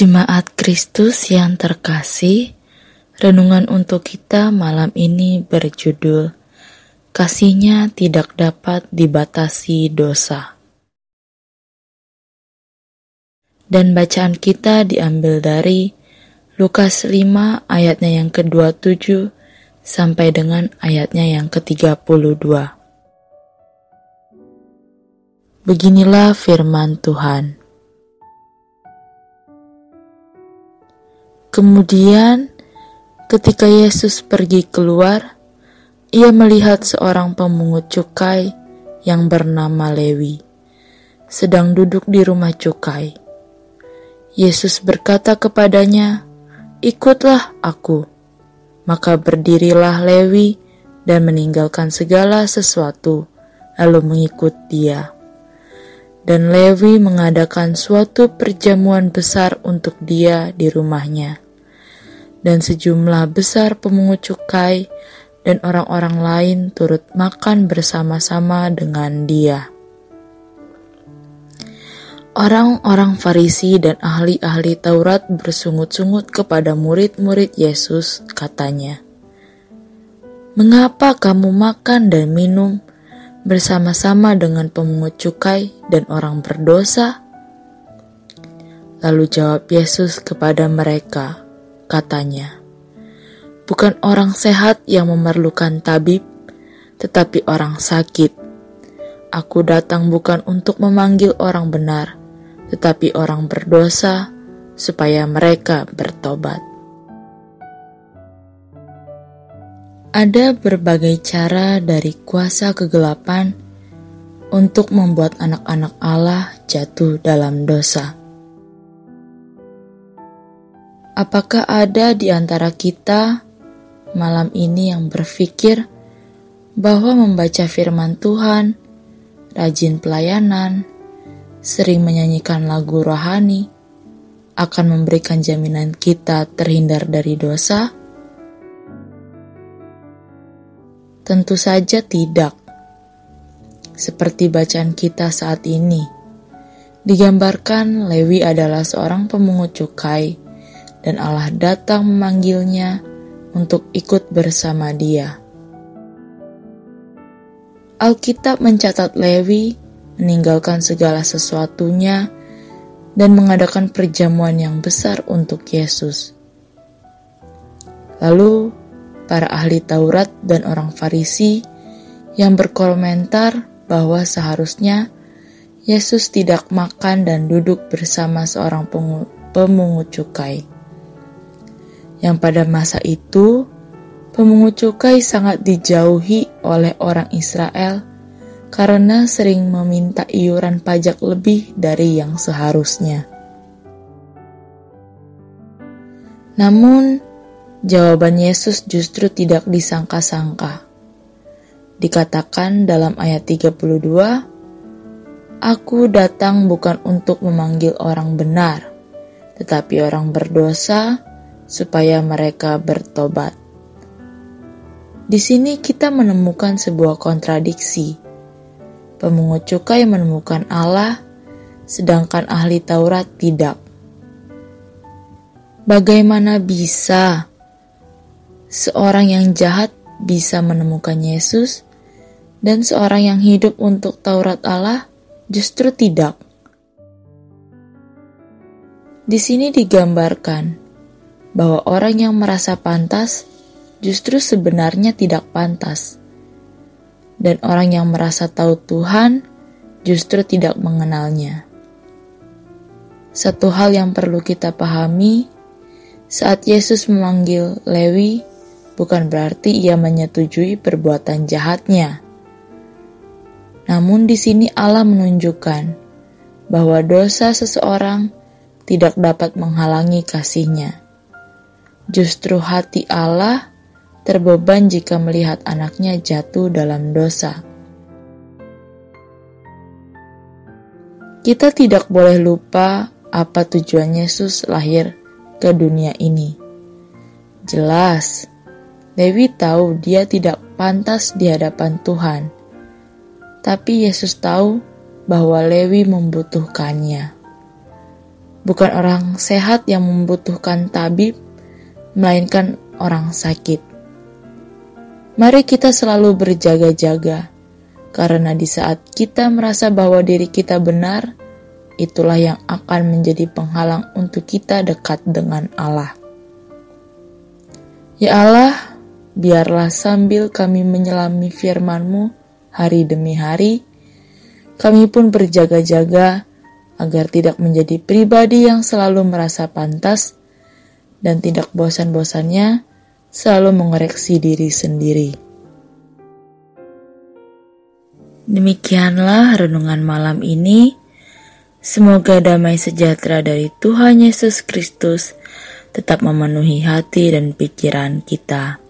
Jemaat Kristus yang terkasih, renungan untuk kita malam ini berjudul Kasihnya tidak dapat dibatasi dosa. Dan bacaan kita diambil dari Lukas 5 ayatnya yang ke-27 sampai dengan ayatnya yang ke-32. Beginilah firman Tuhan. Kemudian, ketika Yesus pergi keluar, ia melihat seorang pemungut cukai yang bernama Lewi sedang duduk di rumah cukai. Yesus berkata kepadanya, "Ikutlah aku." Maka berdirilah Lewi dan meninggalkan segala sesuatu, lalu mengikut Dia. Dan Lewi mengadakan suatu perjamuan besar untuk dia di rumahnya dan sejumlah besar pemungut cukai dan orang-orang lain turut makan bersama-sama dengan dia. Orang-orang Farisi dan ahli-ahli Taurat bersungut-sungut kepada murid-murid Yesus, katanya, "Mengapa kamu makan dan minum bersama-sama dengan pemungut cukai dan orang berdosa?" Lalu jawab Yesus kepada mereka, katanya. Bukan orang sehat yang memerlukan tabib, tetapi orang sakit. Aku datang bukan untuk memanggil orang benar, tetapi orang berdosa, supaya mereka bertobat. Ada berbagai cara dari kuasa kegelapan untuk membuat anak-anak Allah jatuh dalam dosa. Apakah ada di antara kita malam ini yang berpikir bahwa membaca firman Tuhan, rajin pelayanan, sering menyanyikan lagu rohani, akan memberikan jaminan kita terhindar dari dosa? Tentu saja tidak. Seperti bacaan kita saat ini, digambarkan Lewi adalah seorang pemungut cukai dan Allah datang memanggilnya untuk ikut bersama dia. Alkitab mencatat Lewi meninggalkan segala sesuatunya dan mengadakan perjamuan yang besar untuk Yesus. Lalu, para ahli Taurat dan orang Farisi yang berkomentar bahwa seharusnya Yesus tidak makan dan duduk bersama seorang pemungut cukai yang pada masa itu pemungut cukai sangat dijauhi oleh orang Israel karena sering meminta iuran pajak lebih dari yang seharusnya. Namun, jawaban Yesus justru tidak disangka-sangka. Dikatakan dalam ayat 32, Aku datang bukan untuk memanggil orang benar, tetapi orang berdosa supaya mereka bertobat. Di sini kita menemukan sebuah kontradiksi. Pemungut cukai menemukan Allah, sedangkan ahli Taurat tidak. Bagaimana bisa seorang yang jahat bisa menemukan Yesus, dan seorang yang hidup untuk Taurat Allah justru tidak? Di sini digambarkan bahwa orang yang merasa pantas justru sebenarnya tidak pantas, dan orang yang merasa tahu Tuhan justru tidak mengenalnya. Satu hal yang perlu kita pahami saat Yesus memanggil Lewi, bukan berarti ia menyetujui perbuatan jahatnya. Namun, di sini Allah menunjukkan bahwa dosa seseorang tidak dapat menghalangi kasihnya. Justru hati Allah terbeban jika melihat anaknya jatuh dalam dosa. Kita tidak boleh lupa apa tujuan Yesus lahir ke dunia ini. Jelas, Dewi tahu dia tidak pantas di hadapan Tuhan. Tapi Yesus tahu bahwa Lewi membutuhkannya. Bukan orang sehat yang membutuhkan tabib, melainkan orang sakit. Mari kita selalu berjaga-jaga, karena di saat kita merasa bahwa diri kita benar, itulah yang akan menjadi penghalang untuk kita dekat dengan Allah. Ya Allah, biarlah sambil kami menyelami firman-Mu hari demi hari, kami pun berjaga-jaga agar tidak menjadi pribadi yang selalu merasa pantas dan tidak bosan-bosannya selalu mengoreksi diri sendiri. Demikianlah renungan malam ini. Semoga damai sejahtera dari Tuhan Yesus Kristus tetap memenuhi hati dan pikiran kita.